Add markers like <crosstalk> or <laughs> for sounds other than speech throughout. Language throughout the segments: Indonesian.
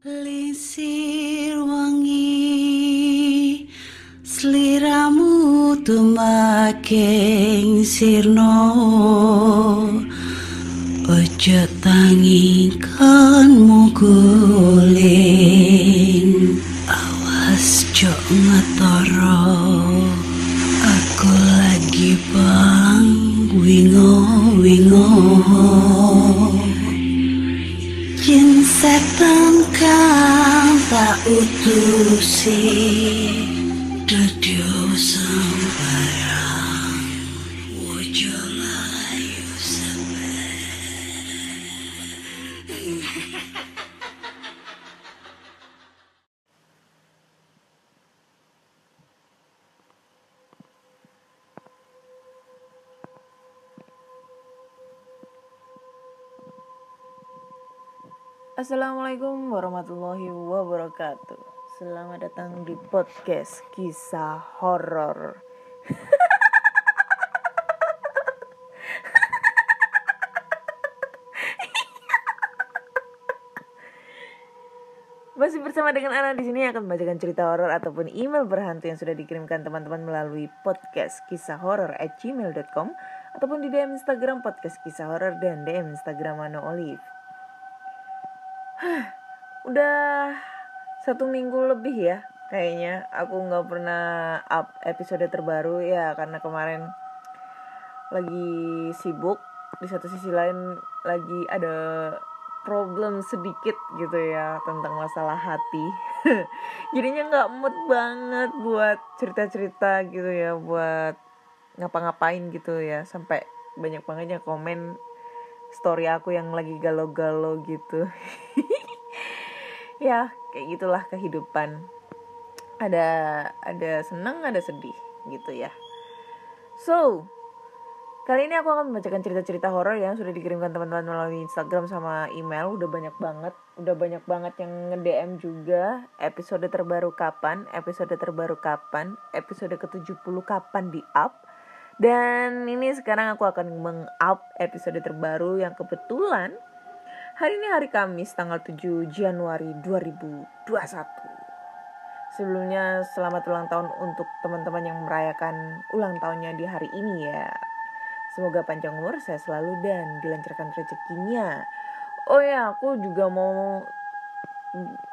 Lisir wangi sliramu tumaking sirno Ojo tangi kan mukulin Awas jok ngetorok tak Assalamualaikum warahmatullahi wabarakatuh. Selamat datang di podcast kisah horor. Masih bersama dengan Ana di sini akan membacakan cerita horor ataupun email berhantu yang sudah dikirimkan teman-teman melalui podcast kisah horor at gmail.com ataupun di DM Instagram podcast kisah horor dan DM Instagram Mano Olive. <sighs> udah satu minggu lebih ya kayaknya. Aku nggak pernah up episode terbaru ya karena kemarin lagi sibuk. Di satu sisi lain lagi ada problem sedikit gitu ya tentang masalah hati. <laughs> Jadinya nggak mood banget buat cerita-cerita gitu ya buat ngapa-ngapain gitu ya. Sampai banyak banget yang komen story aku yang lagi galau-galau gitu. <laughs> Ya kayak gitulah kehidupan. Ada ada senang ada sedih gitu ya. So kali ini aku akan membacakan cerita-cerita horor yang sudah dikirimkan teman-teman melalui Instagram sama email. Udah banyak banget udah banyak banget yang nge-DM juga. Episode terbaru kapan? Episode terbaru kapan? Episode ke-70 kapan di up dan ini sekarang aku akan meng-up episode terbaru yang kebetulan Hari ini hari Kamis tanggal 7 Januari 2021. Sebelumnya selamat ulang tahun untuk teman-teman yang merayakan ulang tahunnya di hari ini ya. Semoga panjang umur, saya selalu dan dilancarkan rezekinya. Oh ya, aku juga mau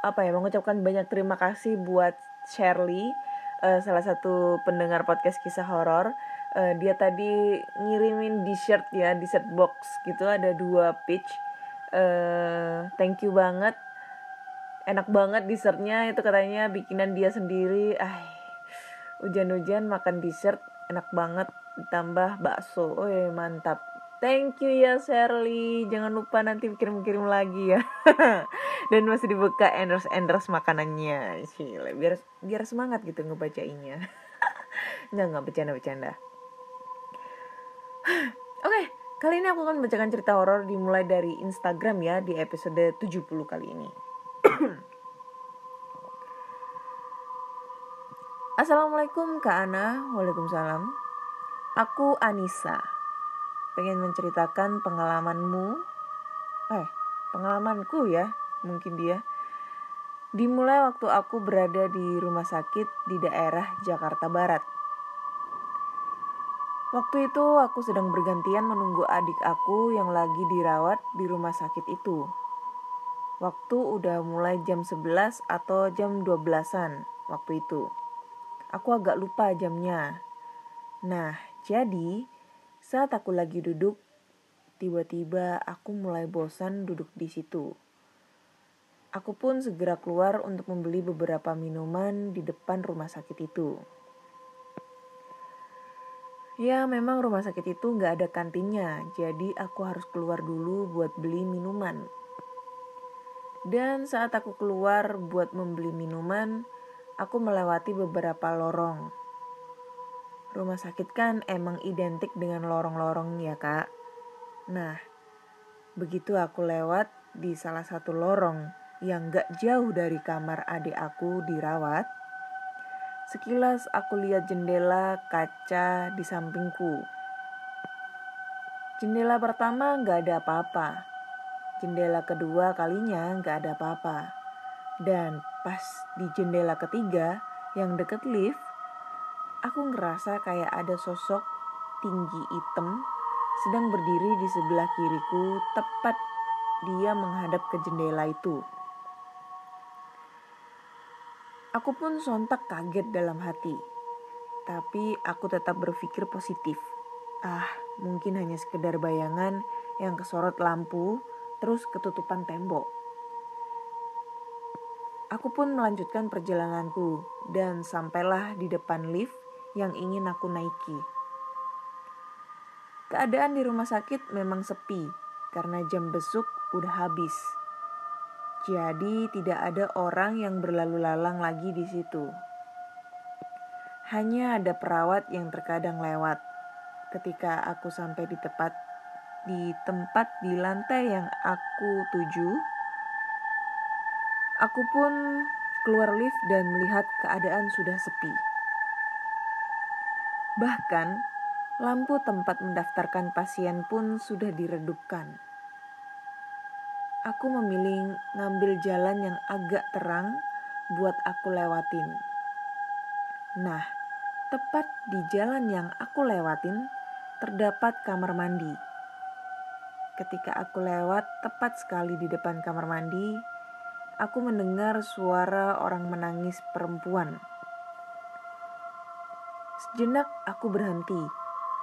apa ya mengucapkan banyak terima kasih buat Shirley, uh, salah satu pendengar podcast kisah horor. Uh, dia tadi ngirimin t-shirt ya, t-shirt box gitu ada dua pitch. Uh, thank you banget. Enak banget dessertnya itu katanya bikinan dia sendiri. Ah hujan-hujan makan dessert enak banget. Ditambah bakso oh ya mantap. Thank you ya Shirley Jangan lupa nanti kirim-kirim lagi ya. <laughs> Dan masih dibuka endorse-endorse makanannya. Cile, biar biar semangat gitu ngebacainnya. <laughs> Nggak, nggak bercanda-bercanda Oke, okay, Kali ini aku akan membacakan cerita horor dimulai dari Instagram ya di episode 70 kali ini. <clears throat> Assalamualaikum Kak Ana, Waalaikumsalam. Aku Anissa. Pengen menceritakan pengalamanmu. Eh, pengalamanku ya, mungkin dia. Dimulai waktu aku berada di rumah sakit di daerah Jakarta Barat Waktu itu aku sedang bergantian menunggu adik aku yang lagi dirawat di rumah sakit itu. Waktu udah mulai jam 11 atau jam 12-an waktu itu. Aku agak lupa jamnya. Nah, jadi saat aku lagi duduk, tiba-tiba aku mulai bosan duduk di situ. Aku pun segera keluar untuk membeli beberapa minuman di depan rumah sakit itu. Ya memang rumah sakit itu nggak ada kantinnya, jadi aku harus keluar dulu buat beli minuman. Dan saat aku keluar buat membeli minuman, aku melewati beberapa lorong. Rumah sakit kan emang identik dengan lorong-lorong ya kak. Nah, begitu aku lewat di salah satu lorong yang gak jauh dari kamar adik aku dirawat, Sekilas aku lihat jendela kaca di sampingku. Jendela pertama nggak ada apa-apa. Jendela kedua kalinya nggak ada apa-apa. Dan pas di jendela ketiga yang deket lift, aku ngerasa kayak ada sosok tinggi hitam sedang berdiri di sebelah kiriku tepat dia menghadap ke jendela itu. Aku pun sontak kaget dalam hati. Tapi aku tetap berpikir positif. Ah, mungkin hanya sekedar bayangan yang kesorot lampu terus ketutupan tembok. Aku pun melanjutkan perjalananku dan sampailah di depan lift yang ingin aku naiki. Keadaan di rumah sakit memang sepi karena jam besuk udah habis. Jadi tidak ada orang yang berlalu lalang lagi di situ. Hanya ada perawat yang terkadang lewat. Ketika aku sampai di tempat di tempat di lantai yang aku tuju, aku pun keluar lift dan melihat keadaan sudah sepi. Bahkan lampu tempat mendaftarkan pasien pun sudah diredupkan aku memilih ngambil jalan yang agak terang buat aku lewatin. Nah, tepat di jalan yang aku lewatin terdapat kamar mandi. Ketika aku lewat tepat sekali di depan kamar mandi, aku mendengar suara orang menangis perempuan. Sejenak aku berhenti,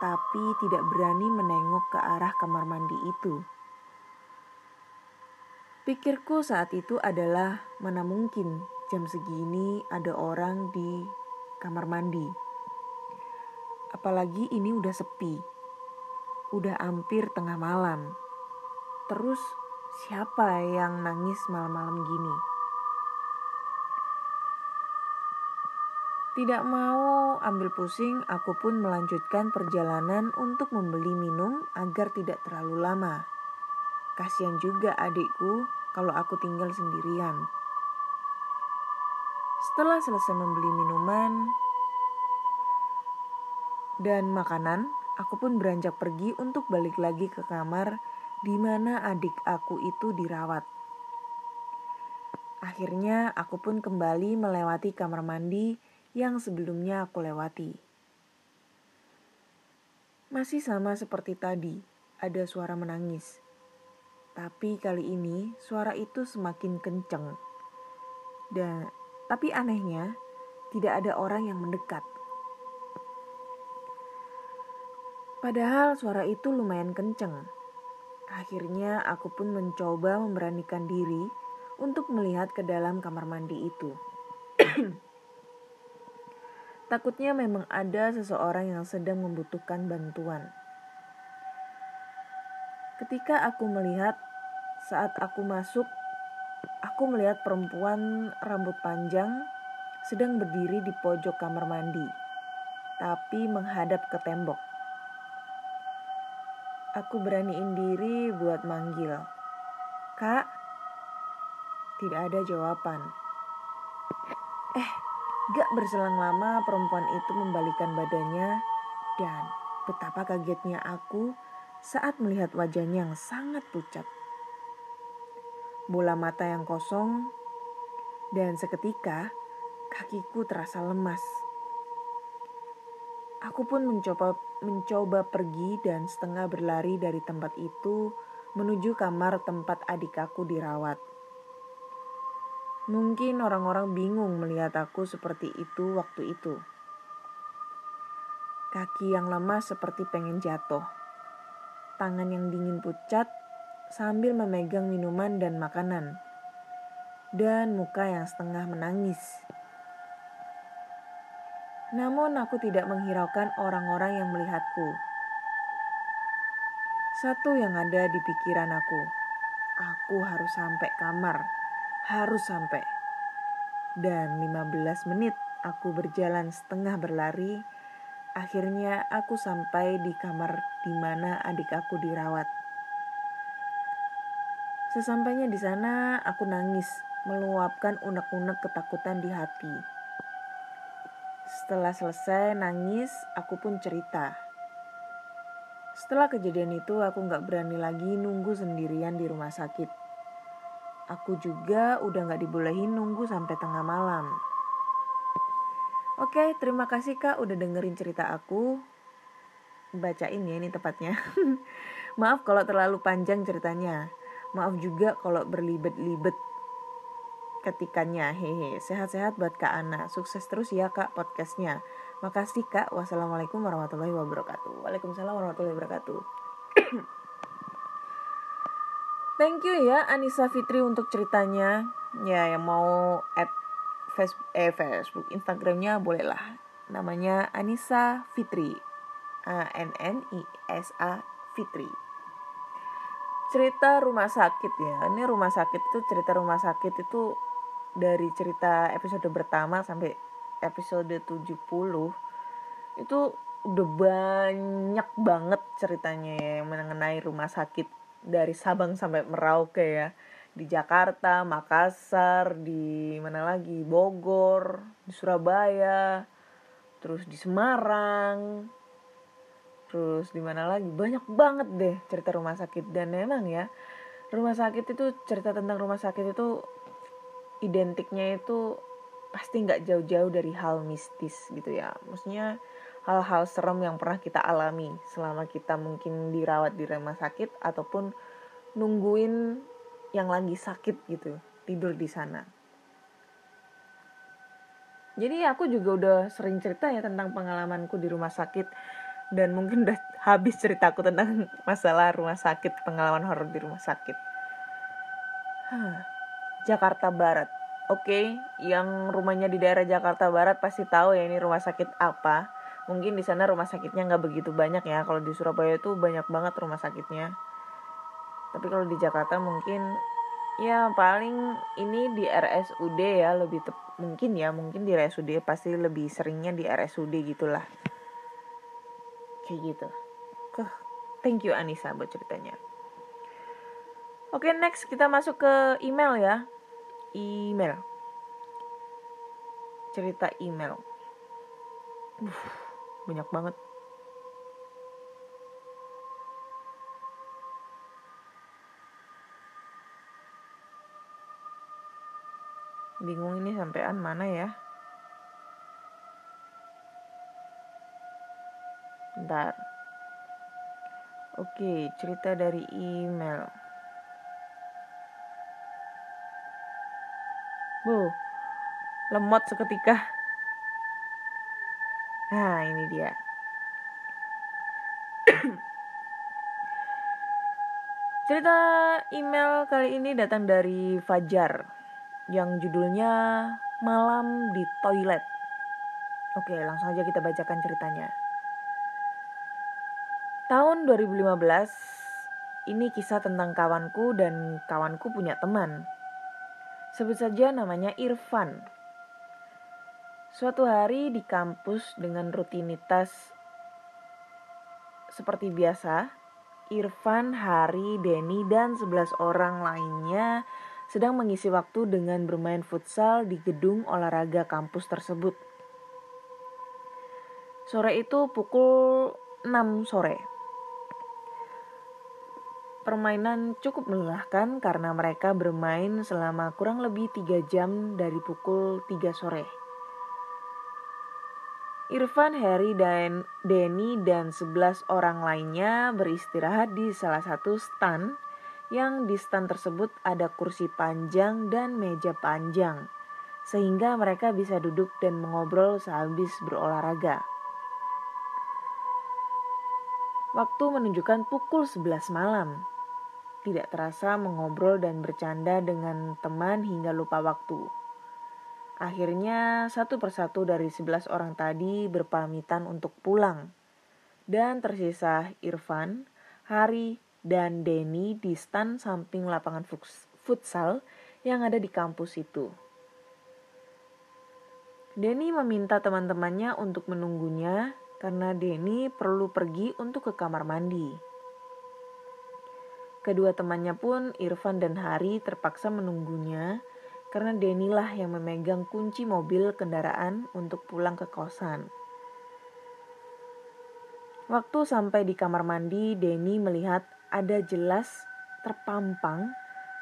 tapi tidak berani menengok ke arah kamar mandi itu. Pikirku saat itu adalah mana mungkin jam segini ada orang di kamar mandi. Apalagi ini udah sepi. Udah hampir tengah malam. Terus siapa yang nangis malam-malam gini? Tidak mau ambil pusing, aku pun melanjutkan perjalanan untuk membeli minum agar tidak terlalu lama. Kasihan juga adikku kalau aku tinggal sendirian. Setelah selesai membeli minuman dan makanan, aku pun beranjak pergi untuk balik lagi ke kamar di mana adik aku itu dirawat. Akhirnya aku pun kembali melewati kamar mandi yang sebelumnya aku lewati. Masih sama seperti tadi, ada suara menangis. Tapi kali ini suara itu semakin kencang. Dan tapi anehnya tidak ada orang yang mendekat. Padahal suara itu lumayan kencang. Akhirnya aku pun mencoba memberanikan diri untuk melihat ke dalam kamar mandi itu. <coughs> Takutnya memang ada seseorang yang sedang membutuhkan bantuan. Ketika aku melihat saat aku masuk, aku melihat perempuan rambut panjang sedang berdiri di pojok kamar mandi, tapi menghadap ke tembok. Aku beraniin diri buat manggil. Kak, tidak ada jawaban. Eh, gak berselang lama perempuan itu membalikan badannya dan betapa kagetnya aku saat melihat wajahnya yang sangat pucat. Bola mata yang kosong, dan seketika kakiku terasa lemas. Aku pun mencoba mencoba pergi dan setengah berlari dari tempat itu menuju kamar tempat adik aku dirawat. Mungkin orang-orang bingung melihat aku seperti itu waktu itu. Kaki yang lemas seperti pengen jatuh tangan yang dingin pucat sambil memegang minuman dan makanan, dan muka yang setengah menangis. Namun aku tidak menghiraukan orang-orang yang melihatku. Satu yang ada di pikiran aku, aku harus sampai kamar, harus sampai. Dan 15 menit aku berjalan setengah berlari Akhirnya aku sampai di kamar di mana adik aku dirawat. Sesampainya di sana, aku nangis, meluapkan unek-unek ketakutan di hati. Setelah selesai nangis, aku pun cerita. Setelah kejadian itu, aku gak berani lagi nunggu sendirian di rumah sakit. Aku juga udah gak dibolehin nunggu sampai tengah malam. Oke, terima kasih kak udah dengerin cerita aku. Bacain ya ini tepatnya. <laughs> Maaf kalau terlalu panjang ceritanya. Maaf juga kalau berlibet-libet ketikannya. Hehe, sehat-sehat buat Kak Ana. Sukses terus ya Kak podcastnya. Makasih Kak. Wassalamualaikum warahmatullahi wabarakatuh. Waalaikumsalam warahmatullahi wabarakatuh. <coughs> Thank you ya Anissa Fitri untuk ceritanya. Ya yang mau add Facebook, eh, Facebook Instagramnya bolehlah. Namanya Anissa Fitri. A N N I S A Fitri. Cerita rumah sakit ya. Ini rumah sakit itu cerita rumah sakit itu dari cerita episode pertama sampai episode 70 itu udah banyak banget ceritanya ya mengenai rumah sakit dari Sabang sampai Merauke ya di Jakarta, Makassar, di mana lagi Bogor, di Surabaya, terus di Semarang, terus di mana lagi? Banyak banget deh cerita rumah sakit. Dan memang ya rumah sakit itu cerita tentang rumah sakit itu identiknya itu pasti nggak jauh-jauh dari hal mistis gitu ya. Maksudnya hal-hal serem yang pernah kita alami selama kita mungkin dirawat di rumah sakit ataupun nungguin yang lagi sakit gitu tidur di sana. Jadi aku juga udah sering cerita ya tentang pengalamanku di rumah sakit dan mungkin udah habis ceritaku tentang masalah rumah sakit, pengalaman horor di rumah sakit. Jakarta Barat. Oke, okay, yang rumahnya di daerah Jakarta Barat pasti tahu ya ini rumah sakit apa. Mungkin di sana rumah sakitnya nggak begitu banyak ya. Kalau di Surabaya itu banyak banget rumah sakitnya. Tapi kalau di Jakarta mungkin ya paling ini di RSUD ya lebih tep, mungkin ya mungkin di RSUD pasti lebih seringnya di RSUD gitulah kayak gitu. Thank you Anissa buat ceritanya. Oke next kita masuk ke email ya. Email. Cerita email. Uh banyak banget. Bingung ini sampean mana ya Bentar. Oke, cerita dari email. Bu, lemot seketika. Nah, ini dia. <coughs> Cerita email kali ini datang dari Fajar yang judulnya Malam di Toilet. Oke, langsung aja kita bacakan ceritanya. Tahun 2015, ini kisah tentang kawanku dan kawanku punya teman. Sebut saja namanya Irfan. Suatu hari di kampus dengan rutinitas seperti biasa, Irfan, Hari, Denny, dan 11 orang lainnya sedang mengisi waktu dengan bermain futsal di gedung olahraga kampus tersebut. Sore itu pukul 6 sore. Permainan cukup melelahkan karena mereka bermain selama kurang lebih 3 jam dari pukul 3 sore. Irfan, Harry, dan Denny dan 11 orang lainnya beristirahat di salah satu stand yang di stand tersebut ada kursi panjang dan meja panjang sehingga mereka bisa duduk dan mengobrol sehabis berolahraga. Waktu menunjukkan pukul 11 malam. Tidak terasa mengobrol dan bercanda dengan teman hingga lupa waktu. Akhirnya satu persatu dari sebelas orang tadi berpamitan untuk pulang. Dan tersisa Irfan, Hari, dan Denny di stand samping lapangan futsal yang ada di kampus itu. Denny meminta teman-temannya untuk menunggunya karena Denny perlu pergi untuk ke kamar mandi. Kedua temannya pun, Irfan dan Hari, terpaksa menunggunya karena Denny lah yang memegang kunci mobil kendaraan untuk pulang ke kosan. Waktu sampai di kamar mandi, Denny melihat ada jelas terpampang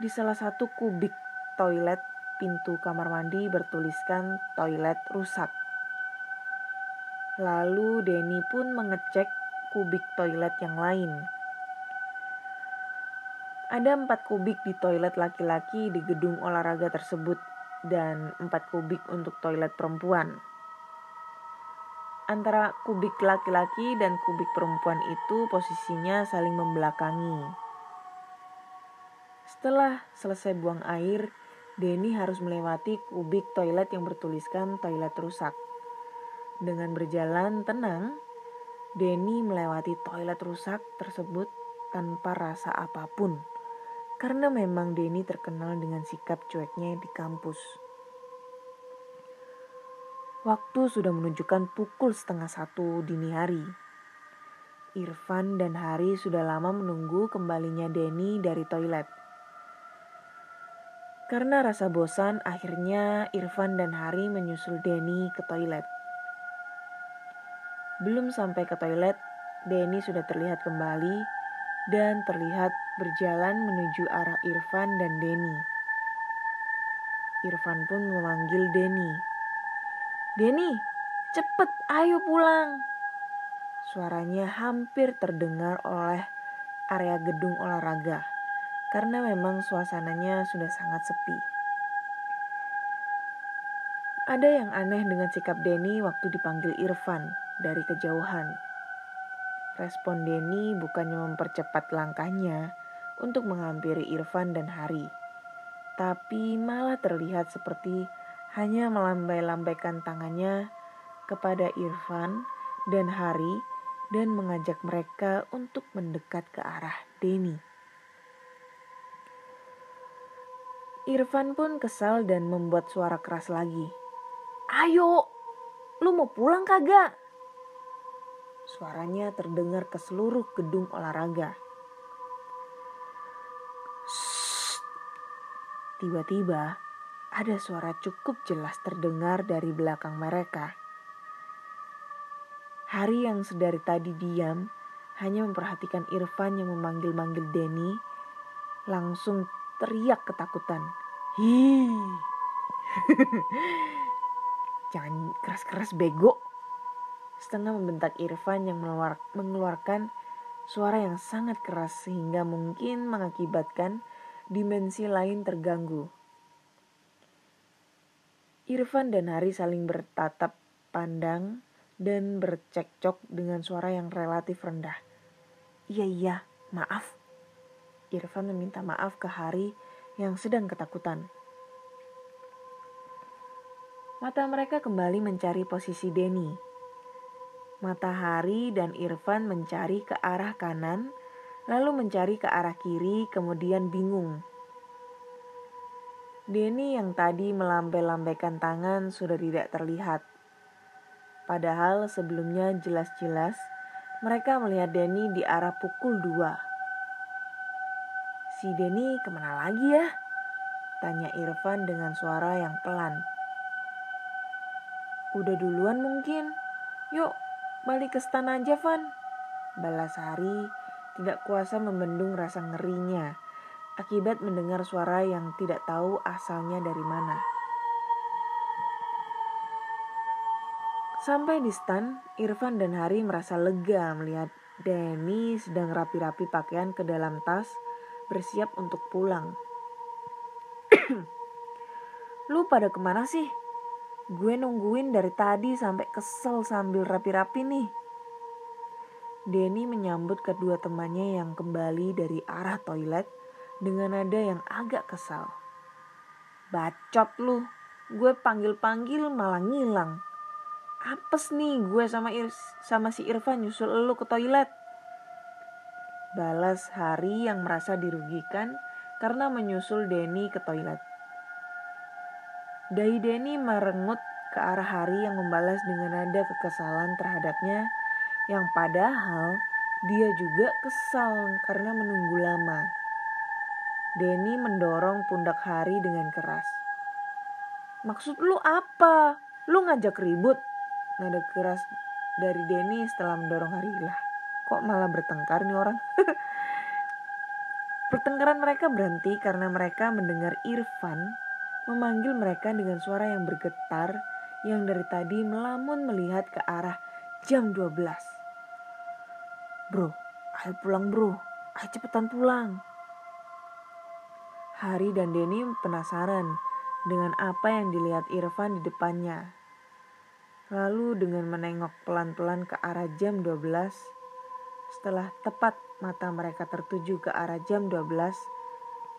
Di salah satu kubik toilet pintu kamar mandi bertuliskan toilet rusak. Lalu Denny pun mengecek kubik toilet yang lain. Ada empat kubik di toilet laki-laki di gedung olahraga tersebut dan empat kubik untuk toilet perempuan. Antara kubik laki-laki dan kubik perempuan itu posisinya saling membelakangi. Setelah selesai buang air, Denny harus melewati kubik toilet yang bertuliskan toilet rusak. Dengan berjalan tenang, Denny melewati toilet rusak tersebut tanpa rasa apa pun. Karena memang Denny terkenal dengan sikap cueknya di kampus. Waktu sudah menunjukkan pukul setengah satu dini hari. Irfan dan Hari sudah lama menunggu kembalinya Denny dari toilet. Karena rasa bosan, akhirnya Irfan dan Hari menyusul Denny ke toilet. Belum sampai ke toilet, Denny sudah terlihat kembali dan terlihat berjalan menuju arah Irfan dan Denny. Irfan pun memanggil Denny. Denny, cepet, ayo pulang. Suaranya hampir terdengar oleh area gedung olahraga karena memang suasananya sudah sangat sepi. Ada yang aneh dengan sikap Denny waktu dipanggil Irfan dari kejauhan. Respon Denny bukannya mempercepat langkahnya untuk menghampiri Irfan dan Hari, tapi malah terlihat seperti hanya melambai-lambaikan tangannya kepada Irfan dan Hari dan mengajak mereka untuk mendekat ke arah Denny. Irfan pun kesal dan membuat suara keras lagi. Ayo, lu mau pulang kagak? Suaranya terdengar ke seluruh gedung olahraga. Tiba-tiba ada suara cukup jelas terdengar dari belakang mereka. Hari yang sedari tadi diam hanya memperhatikan Irfan yang memanggil-manggil Denny langsung teriak ketakutan. Hi. <laughs> Jangan keras-keras bego setengah membentak Irfan yang mengeluarkan suara yang sangat keras sehingga mungkin mengakibatkan dimensi lain terganggu. Irfan dan Hari saling bertatap pandang dan bercekcok dengan suara yang relatif rendah. Iya iya, maaf. Irfan meminta maaf ke Hari yang sedang ketakutan. Mata mereka kembali mencari posisi Denny Matahari dan Irfan mencari ke arah kanan, lalu mencari ke arah kiri, kemudian bingung. Denny yang tadi melambai-lambaikan tangan sudah tidak terlihat. Padahal sebelumnya jelas-jelas mereka melihat Denny di arah pukul 2. Si Denny ke mana lagi ya? Tanya Irfan dengan suara yang pelan. Udah duluan mungkin. Yuk Balik ke stan aja, Van. Balas Hari tidak kuasa membendung rasa ngerinya akibat mendengar suara yang tidak tahu asalnya dari mana. Sampai di stan, Irfan dan Hari merasa lega melihat Denny sedang rapi-rapi pakaian ke dalam tas, bersiap untuk pulang. <clears throat> Lu pada ke mana sih? Gue nungguin dari tadi sampai kesel sambil rapi-rapi nih. Denny menyambut kedua temannya yang kembali dari arah toilet dengan nada yang agak kesal. Bacot lu, gue panggil-panggil malah ngilang. Apes nih gue sama Ir sama si Irfan nyusul lu ke toilet. Balas Hari yang merasa dirugikan karena menyusul Denny ke toilet. Dahi Denny merengut ke arah Hari yang membalas dengan nada kekesalan terhadapnya yang padahal dia juga kesal karena menunggu lama. Denny mendorong pundak Hari dengan keras. Maksud lu apa? Lu ngajak ribut? Nada keras dari Denny setelah mendorong Hari lah. Kok malah bertengkar nih orang? <laughs> Pertengkaran mereka berhenti karena mereka mendengar Irfan memanggil mereka dengan suara yang bergetar yang dari tadi melamun melihat ke arah jam 12. Bro, ayo pulang bro, ayo cepetan pulang. Hari dan Denny penasaran dengan apa yang dilihat Irfan di depannya. Lalu dengan menengok pelan-pelan ke arah jam 12, setelah tepat mata mereka tertuju ke arah jam 12,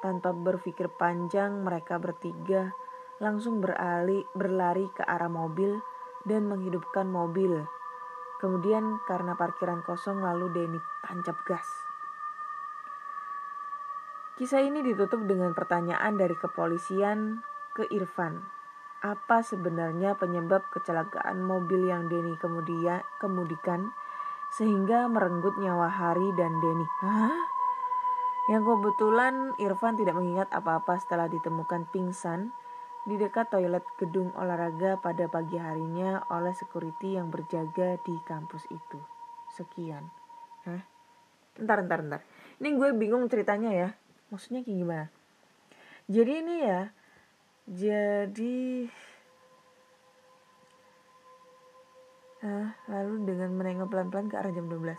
tanpa berpikir panjang mereka bertiga langsung beralih berlari ke arah mobil dan menghidupkan mobil. Kemudian karena parkiran kosong lalu Denny tancap gas. Kisah ini ditutup dengan pertanyaan dari kepolisian ke Irfan. Apa sebenarnya penyebab kecelakaan mobil yang Denny kemudian kemudikan sehingga merenggut nyawa Hari dan Denny? Hah? Yang kebetulan Irfan tidak mengingat apa-apa setelah ditemukan pingsan di dekat toilet gedung olahraga pada pagi harinya oleh security yang berjaga di kampus itu. Sekian. Hah? Ntar, ntar, ntar. Ini gue bingung ceritanya ya maksudnya kayak gimana jadi ini ya jadi nah, lalu dengan menengok pelan-pelan ke arah jam 12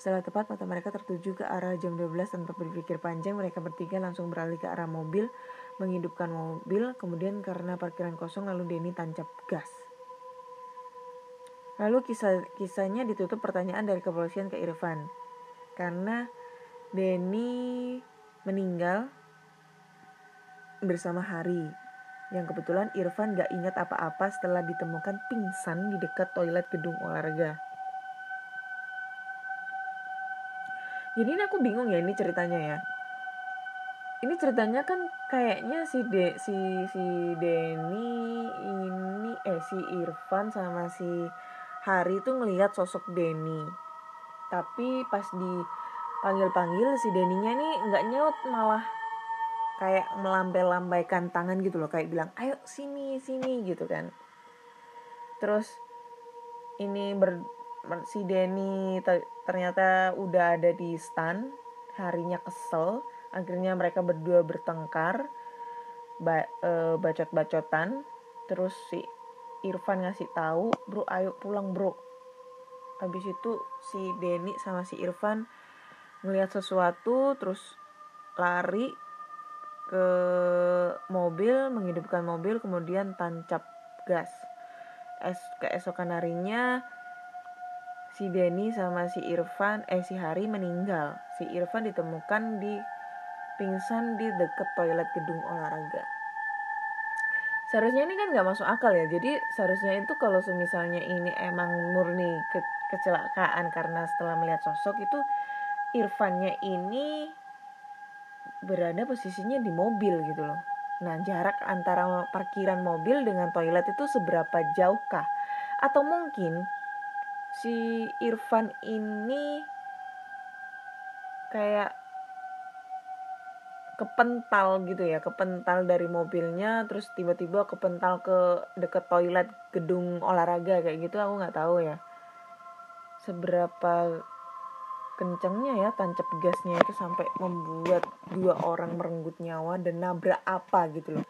setelah tepat mata mereka tertuju ke arah jam 12 tanpa berpikir panjang mereka bertiga langsung beralih ke arah mobil menghidupkan mobil kemudian karena parkiran kosong lalu Denny tancap gas Lalu kisah kisahnya ditutup pertanyaan dari kepolisian ke Irfan. Karena Denny meninggal bersama Hari yang kebetulan Irfan gak ingat apa-apa setelah ditemukan pingsan di dekat toilet gedung olahraga. Jadi ini aku bingung ya ini ceritanya ya. Ini ceritanya kan kayaknya si De, si si Denny ini eh si Irfan sama si Hari itu ngelihat sosok Denny. Tapi pas di panggil-panggil si Deninya nih nggak nyaut malah kayak melambai-lambaikan tangan gitu loh kayak bilang ayo sini sini gitu kan terus ini ber, si Denny ternyata udah ada di stand harinya kesel akhirnya mereka berdua bertengkar ba, e, bacot-bacotan. Terus si Irfan ngasih tahu bro ayo pulang bro. Habis itu si Denny sama si Irfan ngelihat sesuatu terus lari ke mobil menghidupkan mobil kemudian tancap gas. Es keesokan harinya si Denny sama si Irfan eh si Hari meninggal si Irfan ditemukan di pingsan di deket toilet gedung olahraga seharusnya ini kan nggak masuk akal ya jadi seharusnya itu kalau semisalnya ini emang murni ke kecelakaan karena setelah melihat sosok itu Irfannya ini berada posisinya di mobil gitu loh. Nah, jarak antara parkiran mobil dengan toilet itu seberapa jauhkah? Atau mungkin si Irfan ini kayak kepental gitu ya, kepental dari mobilnya terus tiba-tiba kepental ke deket toilet gedung olahraga kayak gitu aku nggak tahu ya. Seberapa kencengnya ya tancap gasnya itu sampai membuat dua orang merenggut nyawa dan nabrak apa gitu loh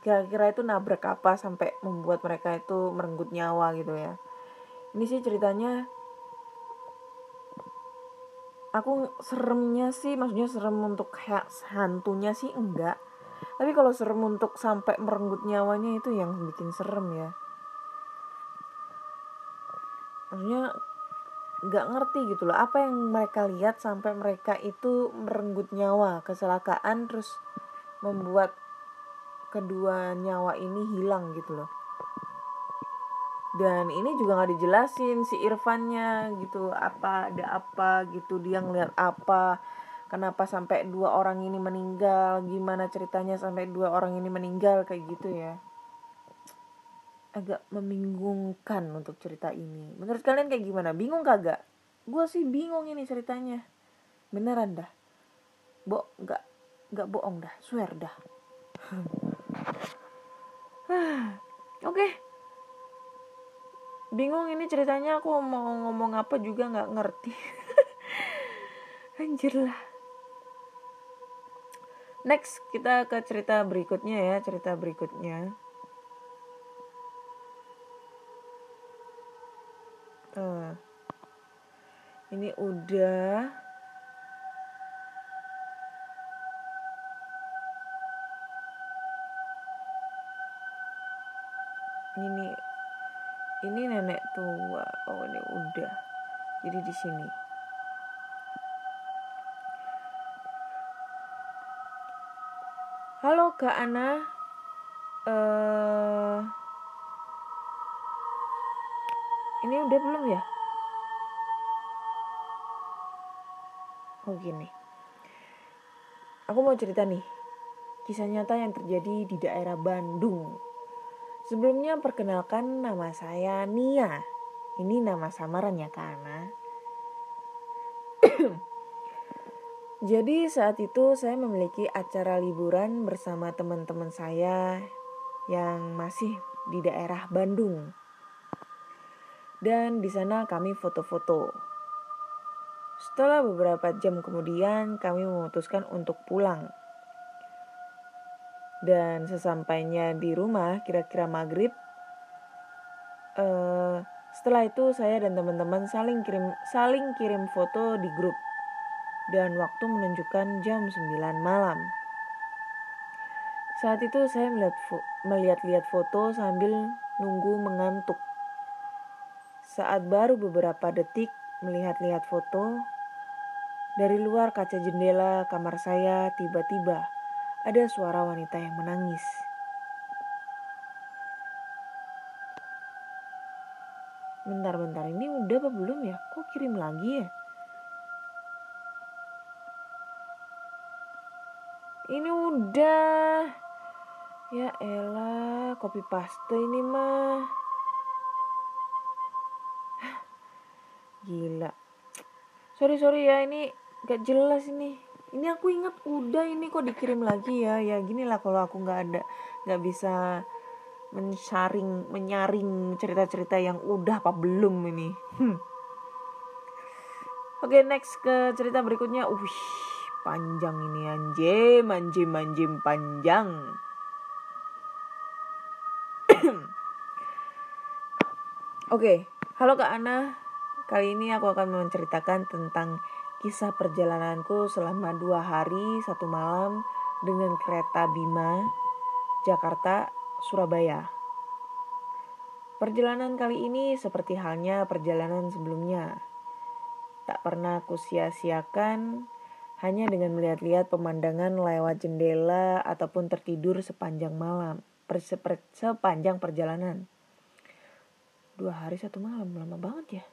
kira-kira itu nabrak apa sampai membuat mereka itu merenggut nyawa gitu ya ini sih ceritanya aku seremnya sih maksudnya serem untuk hantunya sih enggak. Tapi kalau serem untuk sampai merenggut nyawanya itu yang bikin serem ya. Maksudnya nggak ngerti gitu loh apa yang mereka lihat sampai mereka itu merenggut nyawa kecelakaan terus membuat kedua nyawa ini hilang gitu loh dan ini juga nggak dijelasin si Irfannya gitu apa ada apa gitu dia ngeliat apa kenapa sampai dua orang ini meninggal gimana ceritanya sampai dua orang ini meninggal kayak gitu ya agak membingungkan untuk cerita ini. Menurut kalian kayak gimana? Bingung kagak? Gue sih bingung ini ceritanya. Beneran dah. Bo, nggak nggak bohong dah, swear dah. <sighs> Oke. Okay. Bingung ini ceritanya aku mau ngomong apa juga nggak ngerti. <laughs> Anjir lah. next kita ke cerita berikutnya ya cerita berikutnya uh, ini udah ini ini nenek tua. Oh ini udah. Jadi di sini. Halo kak Ana. Uh, ini udah belum ya? Oh gini. Aku mau cerita nih. Kisah nyata yang terjadi di daerah Bandung Sebelumnya perkenalkan nama saya Nia. Ini nama samaran ya karena. <clears throat> Jadi saat itu saya memiliki acara liburan bersama teman-teman saya yang masih di daerah Bandung. Dan di sana kami foto-foto. Setelah beberapa jam kemudian kami memutuskan untuk pulang dan sesampainya di rumah kira-kira maghrib uh, setelah itu saya dan teman-teman saling kirim saling kirim foto di grup. Dan waktu menunjukkan jam 9 malam. Saat itu saya melihat melihat-lihat foto sambil nunggu mengantuk. Saat baru beberapa detik melihat-lihat foto dari luar kaca jendela kamar saya tiba-tiba ada suara wanita yang menangis. Bentar-bentar ini udah apa belum ya? Kok kirim lagi ya? Ini udah. Ya elah, copy paste ini mah. Gila. Sorry sorry ya, ini gak jelas ini ini aku ingat udah ini kok dikirim lagi ya ya gini lah kalau aku nggak ada nggak bisa menyaring menyaring cerita-cerita yang udah apa belum ini hmm. oke okay, next ke cerita berikutnya uh panjang ini anjim anjim anjim panjang oke okay. halo kak Ana kali ini aku akan menceritakan tentang kisah perjalananku selama dua hari satu malam dengan kereta Bima, Jakarta, Surabaya. Perjalanan kali ini seperti halnya perjalanan sebelumnya. Tak pernah aku sia-siakan hanya dengan melihat-lihat pemandangan lewat jendela ataupun tertidur sepanjang malam, sepanjang perjalanan. Dua hari satu malam, lama banget ya.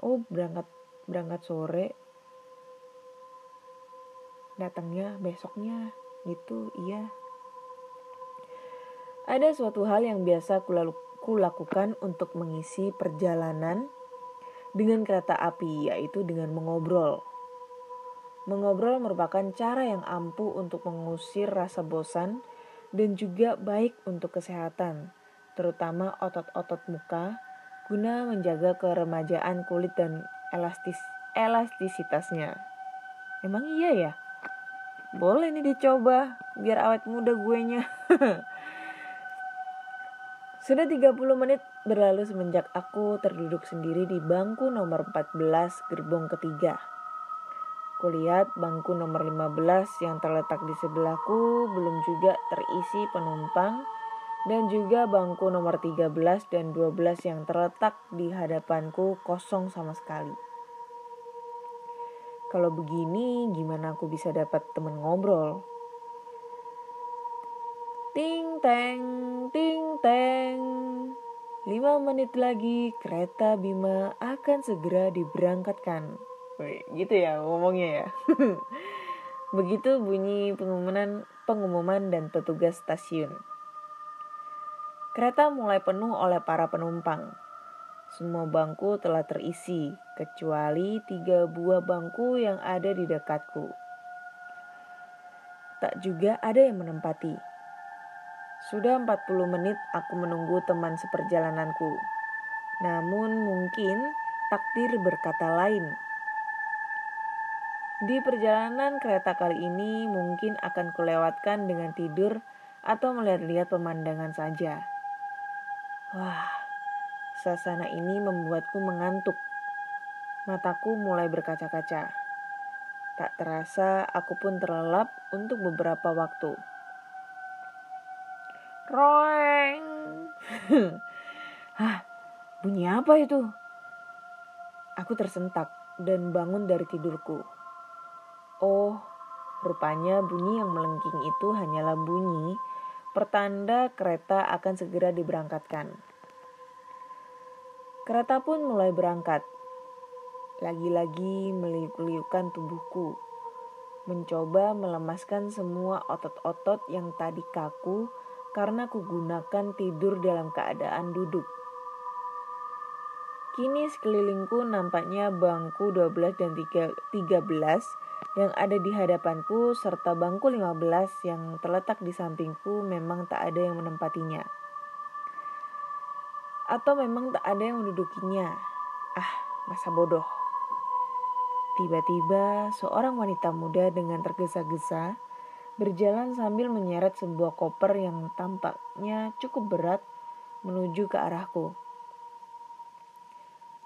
Oh berangkat berangkat sore, datangnya besoknya. Gitu iya. Ada suatu hal yang biasa kulakukan untuk mengisi perjalanan dengan kereta api yaitu dengan mengobrol. Mengobrol merupakan cara yang ampuh untuk mengusir rasa bosan dan juga baik untuk kesehatan terutama otot-otot muka guna menjaga keremajaan kulit dan elastis elastisitasnya. Emang iya ya boleh nih dicoba biar awet muda gue nya. <laughs> Sudah 30 menit berlalu semenjak aku terduduk sendiri di bangku nomor 14 gerbong ketiga. Kulihat bangku nomor 15 yang terletak di sebelahku belum juga terisi penumpang dan juga bangku nomor 13 dan 12 yang terletak di hadapanku kosong sama sekali. Kalau begini, gimana aku bisa dapat temen ngobrol? Ting teng, ting teng. Lima menit lagi kereta Bima akan segera diberangkatkan. Wih, gitu ya ngomongnya ya. <laughs> Begitu bunyi pengumuman, pengumuman dan petugas stasiun. Kereta mulai penuh oleh para penumpang. Semua bangku telah terisi, kecuali tiga buah bangku yang ada di dekatku. Tak juga ada yang menempati. Sudah 40 menit aku menunggu teman seperjalananku. Namun mungkin takdir berkata lain. Di perjalanan kereta kali ini mungkin akan kulewatkan dengan tidur atau melihat-lihat pemandangan saja. Wah, suasana ini membuatku mengantuk. Mataku mulai berkaca-kaca. Tak terasa aku pun terlelap untuk beberapa waktu. Roeng. <laughs> Hah, bunyi apa itu? Aku tersentak dan bangun dari tidurku. Oh, rupanya bunyi yang melengking itu hanyalah bunyi pertanda kereta akan segera diberangkatkan. Kereta pun mulai berangkat. Lagi-lagi meliuk-liukan tubuhku, mencoba melemaskan semua otot-otot yang tadi kaku karena kugunakan tidur dalam keadaan duduk. Kini sekelilingku nampaknya bangku 12 dan 13 yang ada di hadapanku serta bangku 15 yang terletak di sampingku memang tak ada yang menempatinya. Atau memang tak ada yang mendudukinya. Ah, masa bodoh. Tiba-tiba seorang wanita muda dengan tergesa-gesa berjalan sambil menyeret sebuah koper yang tampaknya cukup berat menuju ke arahku.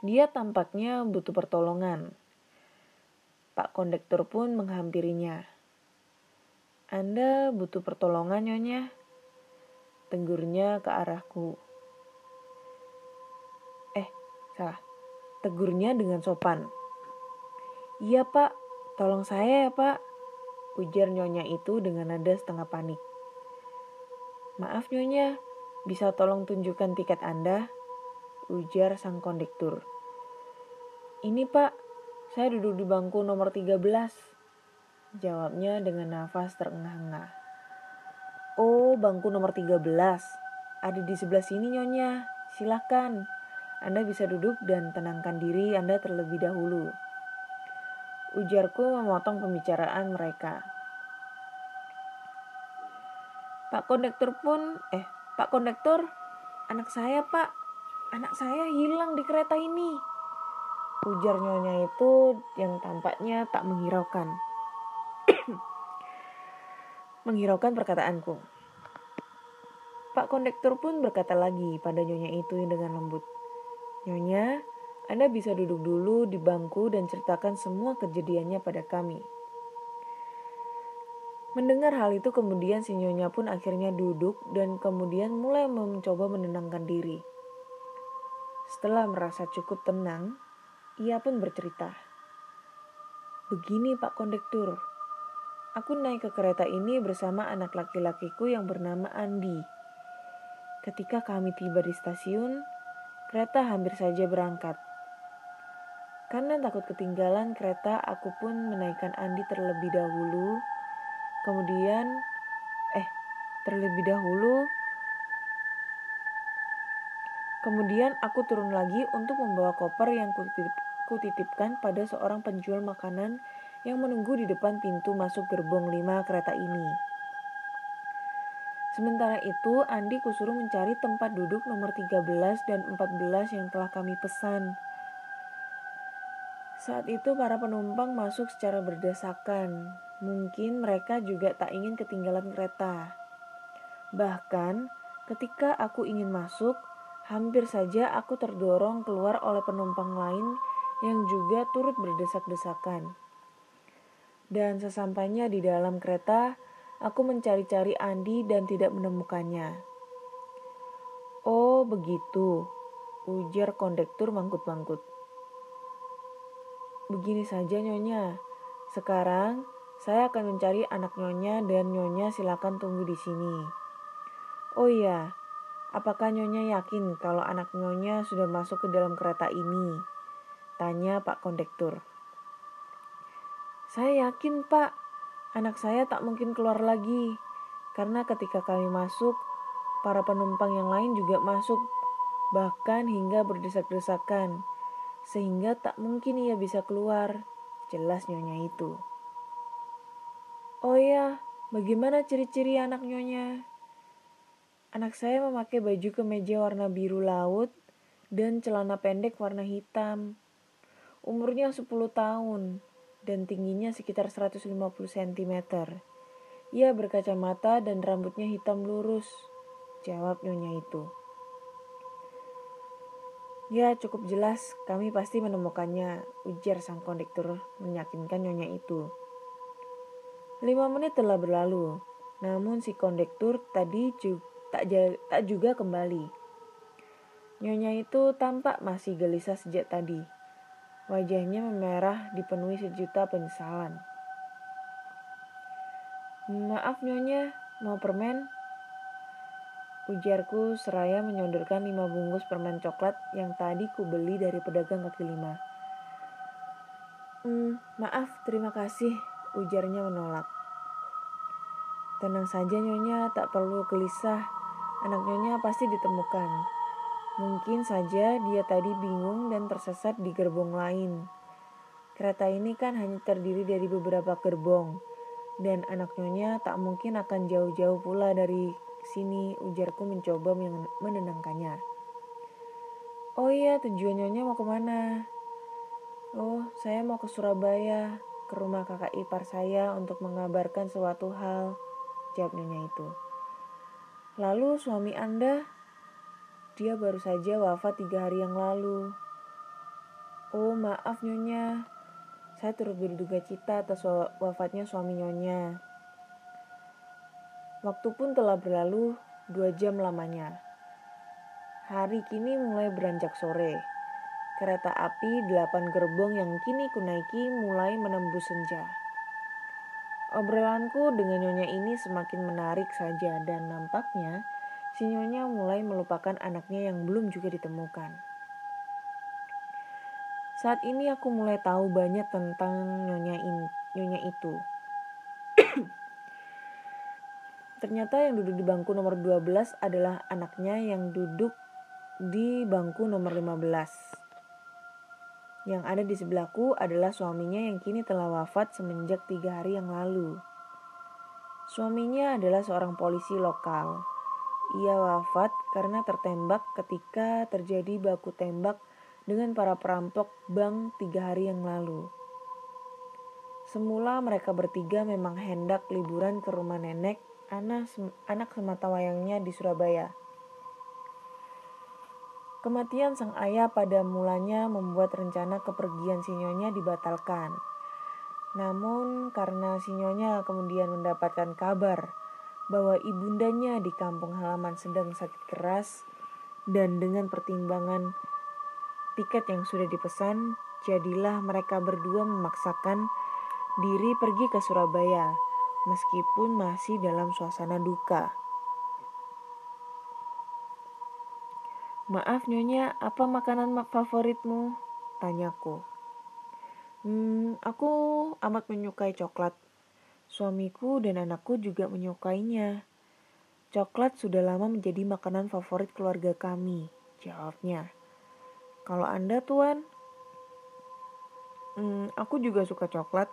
Dia tampaknya butuh pertolongan Pak kondektur pun menghampirinya. Anda butuh pertolongan, Nyonya? Tenggurnya ke arahku. Salah. Tegurnya dengan sopan. Iya, Pak. Tolong saya ya, Pak. Ujar Nyonya itu dengan nada setengah panik. Maaf, Nyonya. Bisa tolong tunjukkan tiket Anda? Ujar sang kondektur. Ini, Pak. Saya duduk di bangku nomor 13. Jawabnya dengan nafas terengah-engah. Oh, bangku nomor 13. Ada di sebelah sini, Nyonya. Silahkan. Anda bisa duduk dan tenangkan diri Anda terlebih dahulu. Ujarku memotong pembicaraan mereka. Pak kondektur pun, eh, Pak kondektur, anak saya, Pak. Anak saya hilang di kereta ini ujar nyonya itu yang tampaknya tak menghiraukan. <coughs> menghiraukan perkataanku. Pak kondektur pun berkata lagi pada nyonya itu dengan lembut. Nyonya, Anda bisa duduk dulu di bangku dan ceritakan semua kejadiannya pada kami. Mendengar hal itu kemudian si nyonya pun akhirnya duduk dan kemudian mulai mencoba menenangkan diri. Setelah merasa cukup tenang, ia pun bercerita. Begini Pak Kondektur, aku naik ke kereta ini bersama anak laki-lakiku yang bernama Andi. Ketika kami tiba di stasiun, kereta hampir saja berangkat. Karena takut ketinggalan kereta, aku pun menaikkan Andi terlebih dahulu. Kemudian, eh, terlebih dahulu, Kemudian aku turun lagi untuk membawa koper yang kutitipkan pada seorang penjual makanan yang menunggu di depan pintu masuk gerbong lima kereta ini. Sementara itu, Andi kusuruh mencari tempat duduk nomor 13 dan 14 yang telah kami pesan. Saat itu para penumpang masuk secara berdesakan. Mungkin mereka juga tak ingin ketinggalan kereta. Bahkan, ketika aku ingin masuk, Hampir saja aku terdorong keluar oleh penumpang lain yang juga turut berdesak-desakan. Dan sesampainya di dalam kereta, aku mencari-cari Andi dan tidak menemukannya. Oh, begitu, ujar kondektur mangkut-mangkut. Begini saja Nyonya, sekarang saya akan mencari anak Nyonya dan Nyonya silakan tunggu di sini. Oh iya, Apakah Nyonya yakin kalau anak Nyonya sudah masuk ke dalam kereta ini? Tanya Pak Kondektur. Saya yakin Pak, anak saya tak mungkin keluar lagi. Karena ketika kami masuk, para penumpang yang lain juga masuk, bahkan hingga berdesak-desakan. Sehingga tak mungkin ia bisa keluar, jelas Nyonya itu. Oh ya, bagaimana ciri-ciri anak Nyonya? Anak saya memakai baju kemeja warna biru laut dan celana pendek warna hitam. Umurnya 10 tahun. Dan tingginya sekitar 150 cm. Ia berkacamata dan rambutnya hitam lurus, jawab nyonya itu. Ya cukup jelas, kami pasti menemukannya, ujar sang kondektur meyakinkan nyonya itu. Lima menit telah berlalu, namun si kondektur tadi tak, tak juga kembali. Nyonya itu tampak masih gelisah sejak tadi. Wajahnya memerah dipenuhi sejuta penyesalan. Maaf nyonya, mau permen? Ujarku seraya menyodorkan lima bungkus permen coklat yang tadi ku beli dari pedagang kaki lima. Hmm, maaf, terima kasih, ujarnya menolak. Tenang saja nyonya, tak perlu gelisah. Anak nyonya pasti ditemukan. Mungkin saja dia tadi bingung dan tersesat di gerbong lain. Kereta ini kan hanya terdiri dari beberapa gerbong. Dan anak nyonya tak mungkin akan jauh-jauh pula dari sini, ujarku mencoba menenangkannya. Oh iya, tujuan nyonya mau ke mana? Oh, saya mau ke Surabaya, ke rumah kakak ipar saya untuk mengabarkan suatu hal jawab nyonya itu. Lalu suami Anda, dia baru saja wafat tiga hari yang lalu. Oh maaf nyonya, saya turut berduka cita atas wafatnya suami nyonya. Waktu pun telah berlalu dua jam lamanya. Hari kini mulai beranjak sore. Kereta api delapan gerbong yang kini kunaiki mulai menembus senja. Obrolanku dengan nyonya ini semakin menarik saja dan nampaknya si nyonya mulai melupakan anaknya yang belum juga ditemukan. Saat ini aku mulai tahu banyak tentang nyonya, in, nyonya itu. <clears throat> Ternyata yang duduk di bangku nomor 12 adalah anaknya yang duduk di bangku nomor 15. Yang ada di sebelahku adalah suaminya yang kini telah wafat semenjak tiga hari yang lalu. Suaminya adalah seorang polisi lokal. Ia wafat karena tertembak ketika terjadi baku tembak dengan para perampok bank tiga hari yang lalu. Semula mereka bertiga memang hendak liburan ke rumah nenek anak, anak semata wayangnya di Surabaya. Kematian sang ayah pada mulanya membuat rencana kepergian sinyonya dibatalkan. Namun karena sinyonya kemudian mendapatkan kabar bahwa ibundanya di kampung halaman sedang sakit keras dan dengan pertimbangan tiket yang sudah dipesan, jadilah mereka berdua memaksakan diri pergi ke Surabaya meskipun masih dalam suasana duka. Maaf nyonya, apa makanan favoritmu? Tanyaku. Hmm, aku amat menyukai coklat. Suamiku dan anakku juga menyukainya. Coklat sudah lama menjadi makanan favorit keluarga kami, jawabnya. Kalau Anda, Tuan? Hmm, aku juga suka coklat.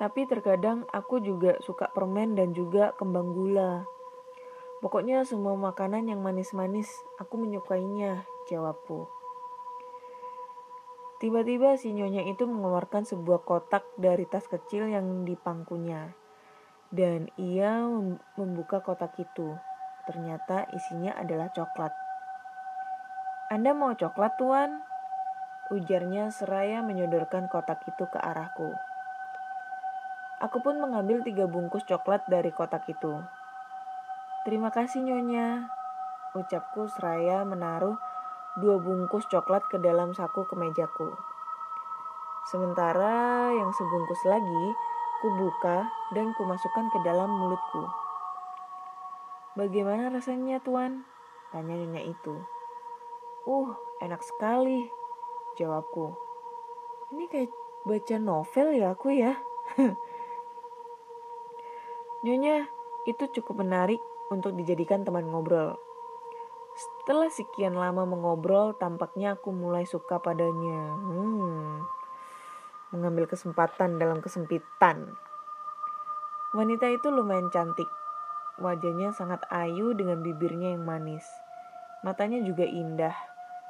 Tapi terkadang aku juga suka permen dan juga kembang gula. Pokoknya semua makanan yang manis-manis, aku menyukainya, jawabku. Tiba-tiba si nyonya itu mengeluarkan sebuah kotak dari tas kecil yang dipangkunya. Dan ia membuka kotak itu. Ternyata isinya adalah coklat. Anda mau coklat, Tuan? Ujarnya seraya menyodorkan kotak itu ke arahku. Aku pun mengambil tiga bungkus coklat dari kotak itu. Terima kasih Nyonya, ucapku seraya menaruh dua bungkus coklat ke dalam saku kemejaku. Sementara yang sebungkus lagi, ku buka dan ku masukkan ke dalam mulutku. Bagaimana rasanya tuan? Tanya nyonya itu. Uh, enak sekali, jawabku. Ini kayak baca novel ya aku ya. <laughs> nyonya, itu cukup menarik untuk dijadikan teman ngobrol. Setelah sekian lama mengobrol, tampaknya aku mulai suka padanya. Hmm, mengambil kesempatan dalam kesempitan. Wanita itu lumayan cantik. Wajahnya sangat ayu dengan bibirnya yang manis. Matanya juga indah.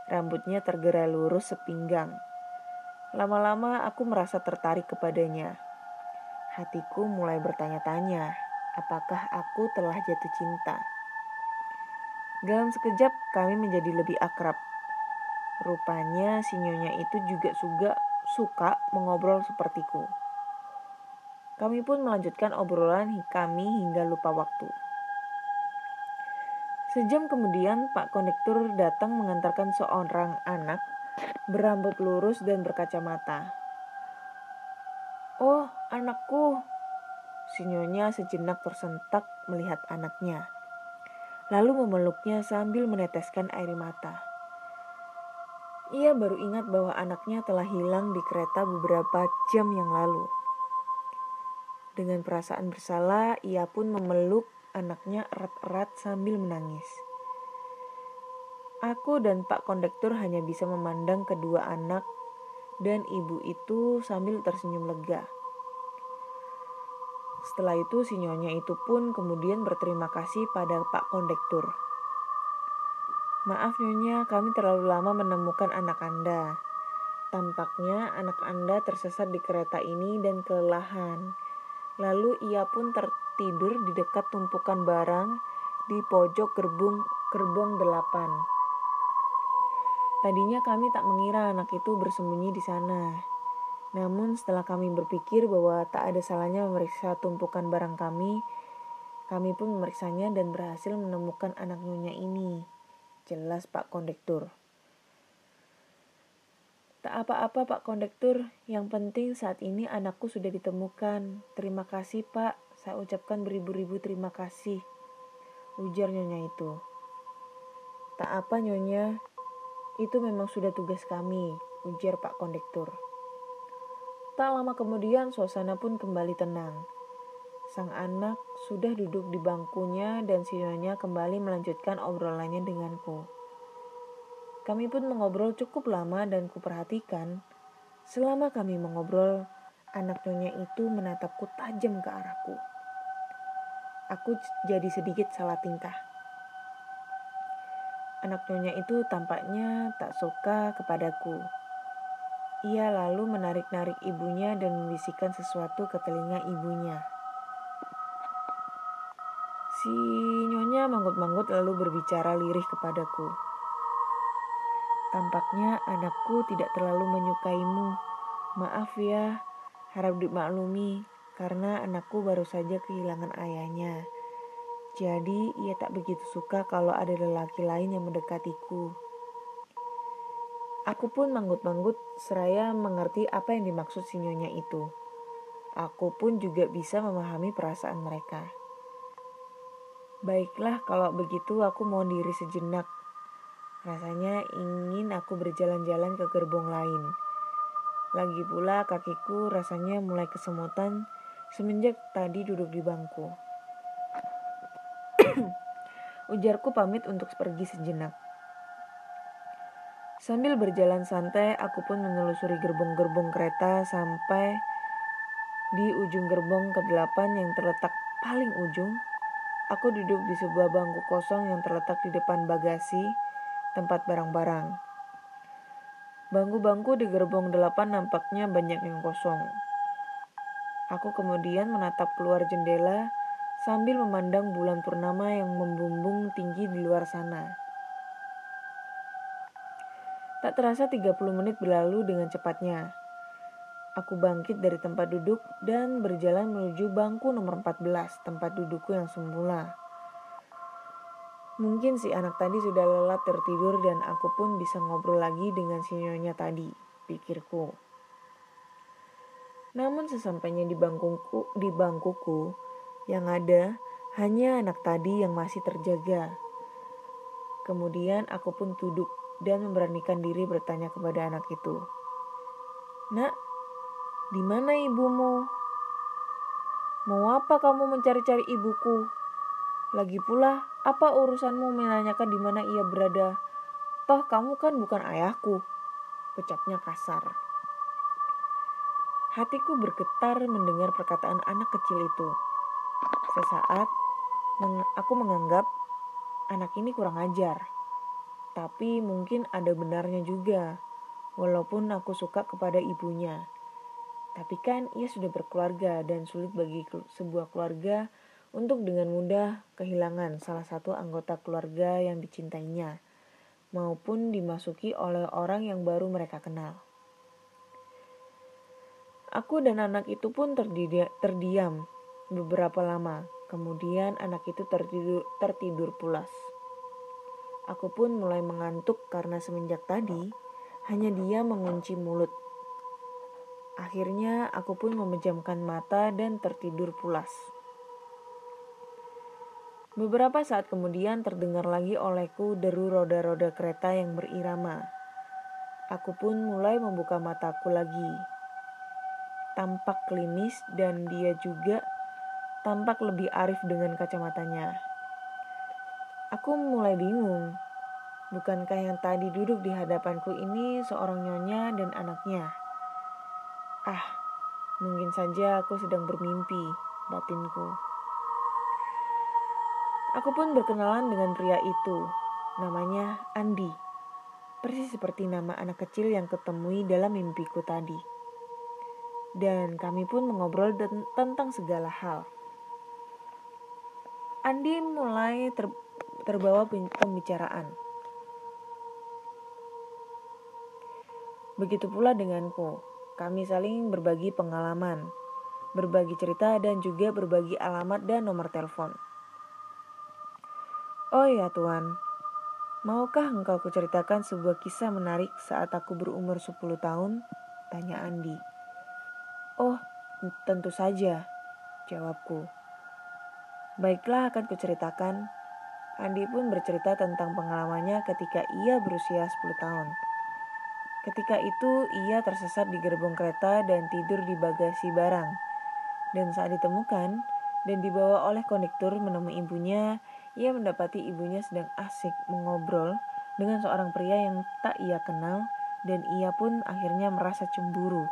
Rambutnya tergerai lurus sepinggang. Lama-lama aku merasa tertarik kepadanya. Hatiku mulai bertanya-tanya, apakah aku telah jatuh cinta? Dalam sekejap kami menjadi lebih akrab. Rupanya si nyonya itu juga suka, suka mengobrol sepertiku. Kami pun melanjutkan obrolan kami hingga lupa waktu. Sejam kemudian Pak Kondektur datang mengantarkan seorang anak berambut lurus dan berkacamata. Oh, anakku. Sinyonya sejenak tersentak melihat anaknya. Lalu memeluknya sambil meneteskan air mata. Ia baru ingat bahwa anaknya telah hilang di kereta beberapa jam yang lalu. Dengan perasaan bersalah, ia pun memeluk anaknya erat-erat sambil menangis. Aku dan Pak Kondektur hanya bisa memandang kedua anak dan ibu itu sambil tersenyum lega. Setelah itu si nyonya itu pun kemudian berterima kasih pada Pak Kondektur. Maaf nyonya, kami terlalu lama menemukan anak Anda. Tampaknya anak Anda tersesat di kereta ini dan kelelahan. Lalu ia pun tertidur di dekat tumpukan barang di pojok gerbong gerbong delapan. Tadinya kami tak mengira anak itu bersembunyi di sana. Namun setelah kami berpikir bahwa tak ada salahnya memeriksa tumpukan barang kami, kami pun memeriksanya dan berhasil menemukan anak nyonya ini. Jelas Pak Kondektur. Tak apa-apa Pak Kondektur, yang penting saat ini anakku sudah ditemukan. Terima kasih Pak, saya ucapkan beribu-ribu terima kasih. Ujar nyonya itu. Tak apa nyonya, itu memang sudah tugas kami, ujar Pak Kondektur. Tak lama kemudian suasana pun kembali tenang. Sang anak sudah duduk di bangkunya dan si nyonya kembali melanjutkan obrolannya denganku. Kami pun mengobrol cukup lama dan kuperhatikan. Selama kami mengobrol, anak nyonya itu menatapku tajam ke arahku. Aku jadi sedikit salah tingkah. Anak nyonya itu tampaknya tak suka kepadaku. Ia lalu menarik-narik ibunya dan membisikkan sesuatu ke telinga ibunya. Si nyonya manggut-manggut lalu berbicara lirih kepadaku. Tampaknya anakku tidak terlalu menyukaimu. Maaf ya, harap dimaklumi karena anakku baru saja kehilangan ayahnya. Jadi ia tak begitu suka kalau ada lelaki lain yang mendekatiku. Aku pun manggut-manggut seraya mengerti apa yang dimaksud sinyonya itu. Aku pun juga bisa memahami perasaan mereka. Baiklah kalau begitu aku mohon diri sejenak Rasanya ingin aku berjalan-jalan ke gerbong lain. Lagi pula kakiku rasanya mulai kesemutan semenjak tadi duduk di bangku. <clears throat> Ujarku pamit untuk pergi sejenak. Sambil berjalan santai, aku pun menelusuri gerbong-gerbong kereta sampai di ujung gerbong ke-8 yang terletak paling ujung. Aku duduk di sebuah bangku kosong yang terletak di depan bagasi tempat barang-barang. Bangku-bangku di gerbong delapan nampaknya banyak yang kosong. Aku kemudian menatap keluar jendela sambil memandang bulan purnama yang membumbung tinggi di luar sana. Tak terasa 30 menit berlalu dengan cepatnya. Aku bangkit dari tempat duduk dan berjalan menuju bangku nomor 14, tempat dudukku yang semula. Mungkin si anak tadi sudah lelah tertidur dan aku pun bisa ngobrol lagi dengan si nyonya tadi, pikirku. Namun sesampainya di bangkuku, di bangkuku yang ada hanya anak tadi yang masih terjaga. Kemudian aku pun duduk dan memberanikan diri bertanya kepada anak itu. Nak, di mana ibumu? Mau apa kamu mencari-cari ibuku? Lagi pula, apa urusanmu menanyakan di mana ia berada? Toh kamu kan bukan ayahku. Ucapnya kasar. Hatiku bergetar mendengar perkataan anak kecil itu. Sesaat, aku menganggap anak ini kurang ajar. Tapi mungkin ada benarnya juga. walaupun aku suka kepada ibunya. Tapi kan ia sudah berkeluarga dan sulit bagi sebuah keluarga untuk dengan mudah kehilangan salah satu anggota keluarga yang dicintainya maupun dimasuki oleh orang yang baru mereka kenal. Aku dan anak itu pun terdiam beberapa lama. Kemudian anak itu tertidur, tertidur pulas. Aku pun mulai mengantuk karena semenjak tadi hanya dia mengunci mulut. Akhirnya aku pun memejamkan mata dan tertidur pulas. Beberapa saat kemudian terdengar lagi olehku deru roda-roda kereta yang berirama. Aku pun mulai membuka mataku lagi tampak klinis dan dia juga tampak lebih arif dengan kacamatanya. Aku mulai bingung. Bukankah yang tadi duduk di hadapanku ini seorang nyonya dan anaknya? Ah, mungkin saja aku sedang bermimpi, batinku. Aku pun berkenalan dengan pria itu. Namanya Andi. Persis seperti nama anak kecil yang ketemui dalam mimpiku tadi dan kami pun mengobrol tentang segala hal. Andi mulai ter terbawa pembicaraan. Begitu pula denganku, kami saling berbagi pengalaman, berbagi cerita dan juga berbagi alamat dan nomor telepon. Oh ya Tuan, maukah engkau kuceritakan sebuah kisah menarik saat aku berumur 10 tahun? Tanya Andi. Oh, tentu saja, jawabku. Baiklah akan kuceritakan. Andi pun bercerita tentang pengalamannya ketika ia berusia 10 tahun. Ketika itu ia tersesat di gerbong kereta dan tidur di bagasi barang. Dan saat ditemukan dan dibawa oleh kondektur menemui ibunya, ia mendapati ibunya sedang asik mengobrol dengan seorang pria yang tak ia kenal dan ia pun akhirnya merasa cemburu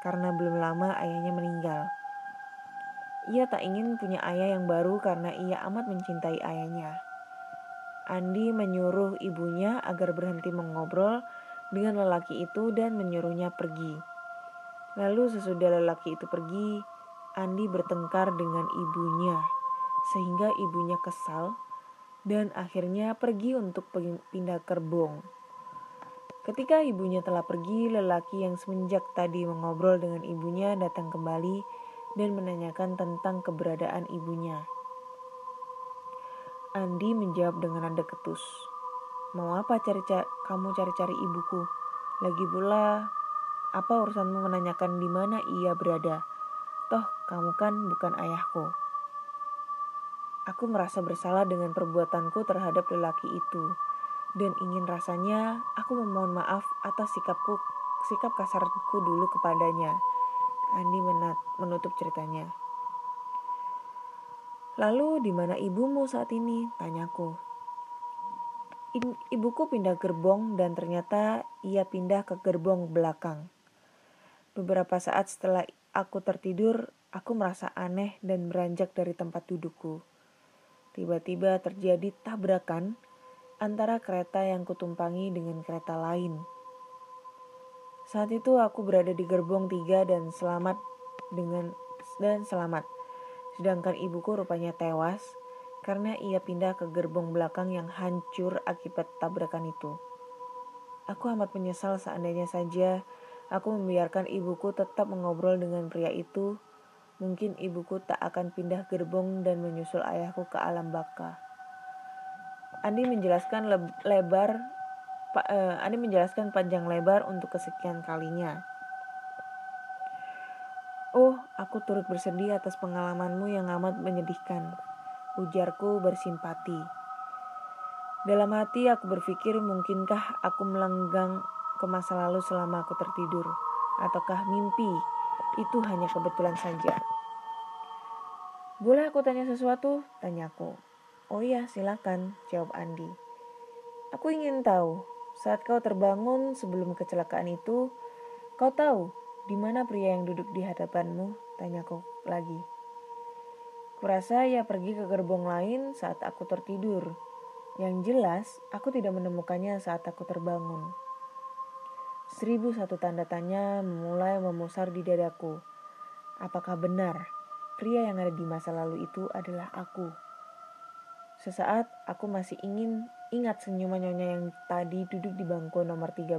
karena belum lama ayahnya meninggal. Ia tak ingin punya ayah yang baru karena ia amat mencintai ayahnya. Andi menyuruh ibunya agar berhenti mengobrol dengan lelaki itu dan menyuruhnya pergi. Lalu sesudah lelaki itu pergi, Andi bertengkar dengan ibunya sehingga ibunya kesal dan akhirnya pergi untuk pindah kerbong. Ketika ibunya telah pergi, lelaki yang semenjak tadi mengobrol dengan ibunya datang kembali dan menanyakan tentang keberadaan ibunya. Andi menjawab dengan nada ketus. Mau apa cari -cari, kamu cari-cari ibuku? Lagi pula, apa urusanmu menanyakan di mana ia berada? Toh, kamu kan bukan ayahku. Aku merasa bersalah dengan perbuatanku terhadap lelaki itu dan ingin rasanya aku memohon maaf atas sikapku sikap kasarku dulu kepadanya. Andi menutup ceritanya. Lalu di mana ibumu saat ini? Tanyaku. Ibuku pindah gerbong dan ternyata ia pindah ke gerbong belakang. Beberapa saat setelah aku tertidur, aku merasa aneh dan beranjak dari tempat dudukku. Tiba-tiba terjadi tabrakan antara kereta yang kutumpangi dengan kereta lain. Saat itu aku berada di gerbong tiga dan selamat dengan dan selamat. Sedangkan ibuku rupanya tewas karena ia pindah ke gerbong belakang yang hancur akibat tabrakan itu. Aku amat menyesal seandainya saja aku membiarkan ibuku tetap mengobrol dengan pria itu. Mungkin ibuku tak akan pindah gerbong dan menyusul ayahku ke alam baka. Andi menjelaskan lebar uh, Andi menjelaskan panjang lebar untuk kesekian kalinya. Aku turut bersedih atas pengalamanmu yang amat menyedihkan. Ujarku bersimpati. Dalam hati aku berpikir mungkinkah aku melenggang ke masa lalu selama aku tertidur. Ataukah mimpi itu hanya kebetulan saja. Boleh aku tanya sesuatu? Tanyaku. Oh iya, silakan, jawab Andi. Aku ingin tahu, saat kau terbangun sebelum kecelakaan itu, kau tahu di mana pria yang duduk di hadapanmu? Tanyaku lagi. Kurasa ia pergi ke gerbong lain saat aku tertidur. Yang jelas, aku tidak menemukannya saat aku terbangun. Seribu satu tanda tanya mulai memusar di dadaku. Apakah benar pria yang ada di masa lalu itu adalah aku? Sesaat aku masih ingin ingat senyuman nyonya yang tadi duduk di bangku nomor 13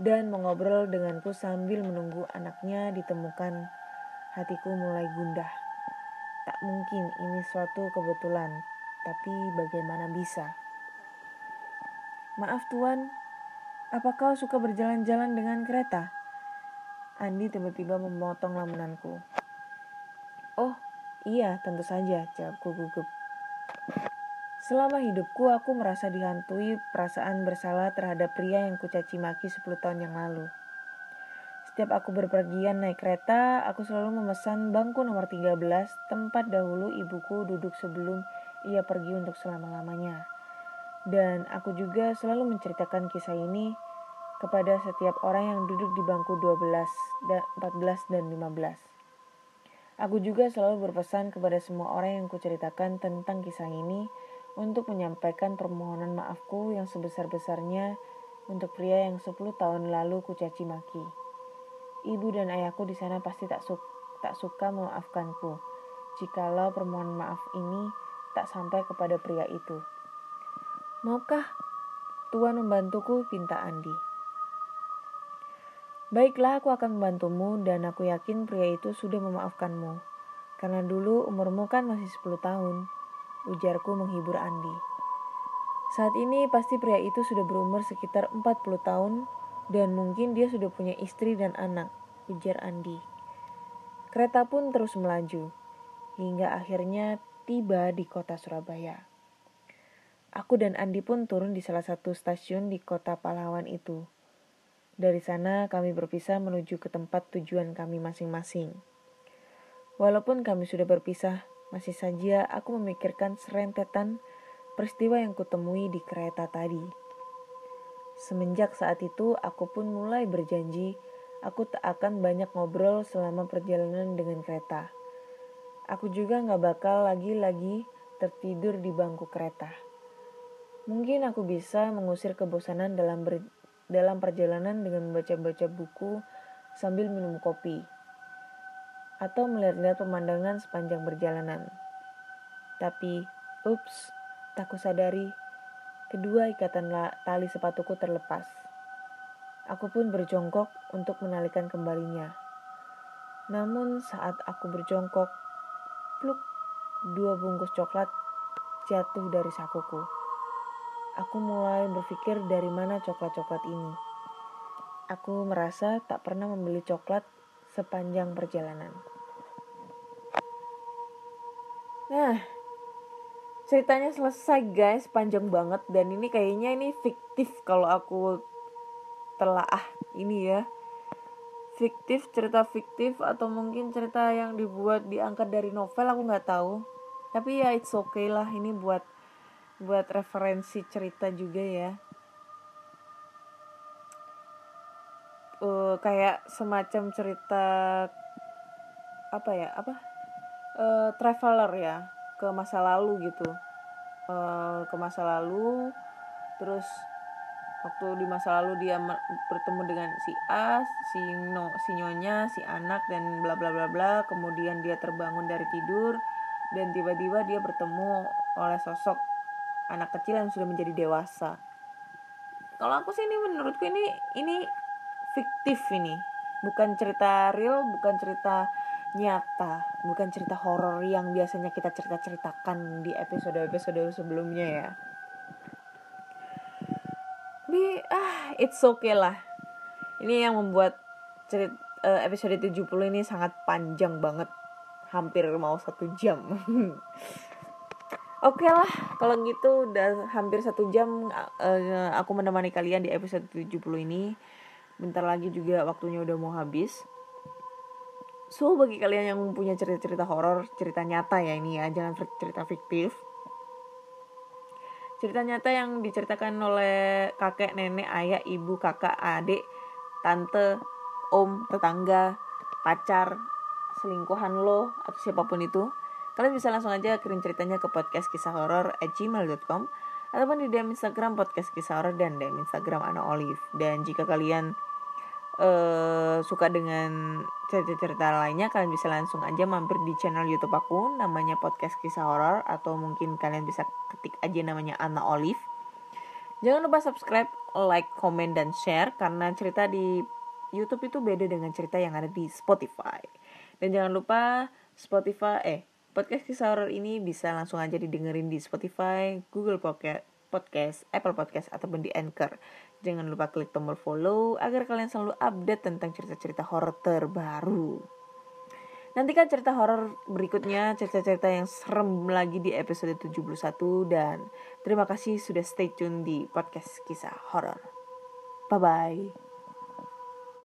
dan mengobrol denganku sambil menunggu anaknya ditemukan. Hatiku mulai gundah. Tak mungkin ini suatu kebetulan, tapi bagaimana bisa? Maaf tuan, apa kau suka berjalan-jalan dengan kereta? Andi tiba-tiba memotong lamunanku. Oh, iya tentu saja, jawabku gugup. Selama hidupku aku merasa dihantui perasaan bersalah terhadap pria yang kucaci maki 10 tahun yang lalu. Setiap aku berpergian naik kereta, aku selalu memesan bangku nomor 13, tempat dahulu ibuku duduk sebelum ia pergi untuk selama-lamanya. Dan aku juga selalu menceritakan kisah ini kepada setiap orang yang duduk di bangku 12, 14 dan 15. Aku juga selalu berpesan kepada semua orang yang kuceritakan tentang kisah ini untuk menyampaikan permohonan maafku yang sebesar-besarnya untuk pria yang 10 tahun lalu kucaci maki. Ibu dan ayahku di sana pasti tak, su tak suka memaafkanku jikalau permohonan maaf ini tak sampai kepada pria itu. Maukah Tuhan membantuku? Pinta Andi. Baiklah, aku akan membantumu dan aku yakin pria itu sudah memaafkanmu. Karena dulu umurmu kan masih 10 tahun. Ujarku menghibur Andi. Saat ini pasti pria itu sudah berumur sekitar 40 tahun dan mungkin dia sudah punya istri dan anak, ujar Andi. Kereta pun terus melaju, hingga akhirnya tiba di kota Surabaya. Aku dan Andi pun turun di salah satu stasiun di kota pahlawan itu. Dari sana kami berpisah menuju ke tempat tujuan kami masing-masing. Walaupun kami sudah berpisah, masih saja aku memikirkan serentetan peristiwa yang kutemui di kereta tadi. Semenjak saat itu, aku pun mulai berjanji aku tak akan banyak ngobrol selama perjalanan dengan kereta. Aku juga gak bakal lagi-lagi tertidur di bangku kereta. Mungkin aku bisa mengusir kebosanan dalam ber, dalam perjalanan dengan membaca-baca buku sambil minum kopi atau melihat-lihat pemandangan sepanjang perjalanan. Tapi, ups, tak sadari, kedua ikatan tali sepatuku terlepas. Aku pun berjongkok untuk menalikan kembalinya. Namun saat aku berjongkok, pluk, dua bungkus coklat jatuh dari sakuku aku mulai berpikir dari mana coklat-coklat ini. Aku merasa tak pernah membeli coklat sepanjang perjalanan. Nah, ceritanya selesai guys, panjang banget. Dan ini kayaknya ini fiktif kalau aku telaah ini ya. Fiktif, cerita fiktif atau mungkin cerita yang dibuat diangkat dari novel aku nggak tahu. Tapi ya it's okay lah. Ini buat buat referensi cerita juga ya. Uh, kayak semacam cerita apa ya apa? Uh, traveler ya ke masa lalu gitu. Uh, ke masa lalu terus waktu di masa lalu dia bertemu dengan si A, si No, si Nyonya, si anak dan bla bla bla bla. Kemudian dia terbangun dari tidur dan tiba-tiba dia bertemu oleh sosok anak kecil yang sudah menjadi dewasa. Kalau aku sih ini menurutku ini ini fiktif ini bukan cerita real bukan cerita nyata bukan cerita horor yang biasanya kita cerita ceritakan di episode episode sebelumnya ya. Tapi ah it's okay lah. Ini yang membuat cerita uh, eh, episode 70 ini sangat panjang banget. Hampir mau satu jam. <laughs> Oke okay lah, kalau gitu udah hampir satu jam uh, aku menemani kalian di episode 70 ini. Bentar lagi juga waktunya udah mau habis. So, bagi kalian yang punya cerita-cerita horor, cerita nyata ya ini ya, jangan cerita fiktif. Cerita nyata yang diceritakan oleh kakek, nenek, ayah, ibu, kakak, adik, tante, om, tetangga, pacar, selingkuhan lo, atau siapa pun itu Kalian bisa langsung aja kirim ceritanya ke podcast kisah horor at gmail.com ataupun di DM Instagram podcast kisah horor dan DM Instagram Ana Olive. Dan jika kalian uh, suka dengan cerita-cerita lainnya kalian bisa langsung aja mampir di channel YouTube aku namanya podcast kisah horor atau mungkin kalian bisa ketik aja namanya Anna Olive. Jangan lupa subscribe, like, comment dan share karena cerita di YouTube itu beda dengan cerita yang ada di Spotify. Dan jangan lupa Spotify eh podcast kisah horor ini bisa langsung aja didengerin di Spotify, Google Podcast, Podcast, Apple Podcast ataupun di Anchor. Jangan lupa klik tombol follow agar kalian selalu update tentang cerita-cerita horor terbaru. Nantikan cerita horor berikutnya, cerita-cerita yang serem lagi di episode 71 dan terima kasih sudah stay tune di podcast kisah horor. Bye bye.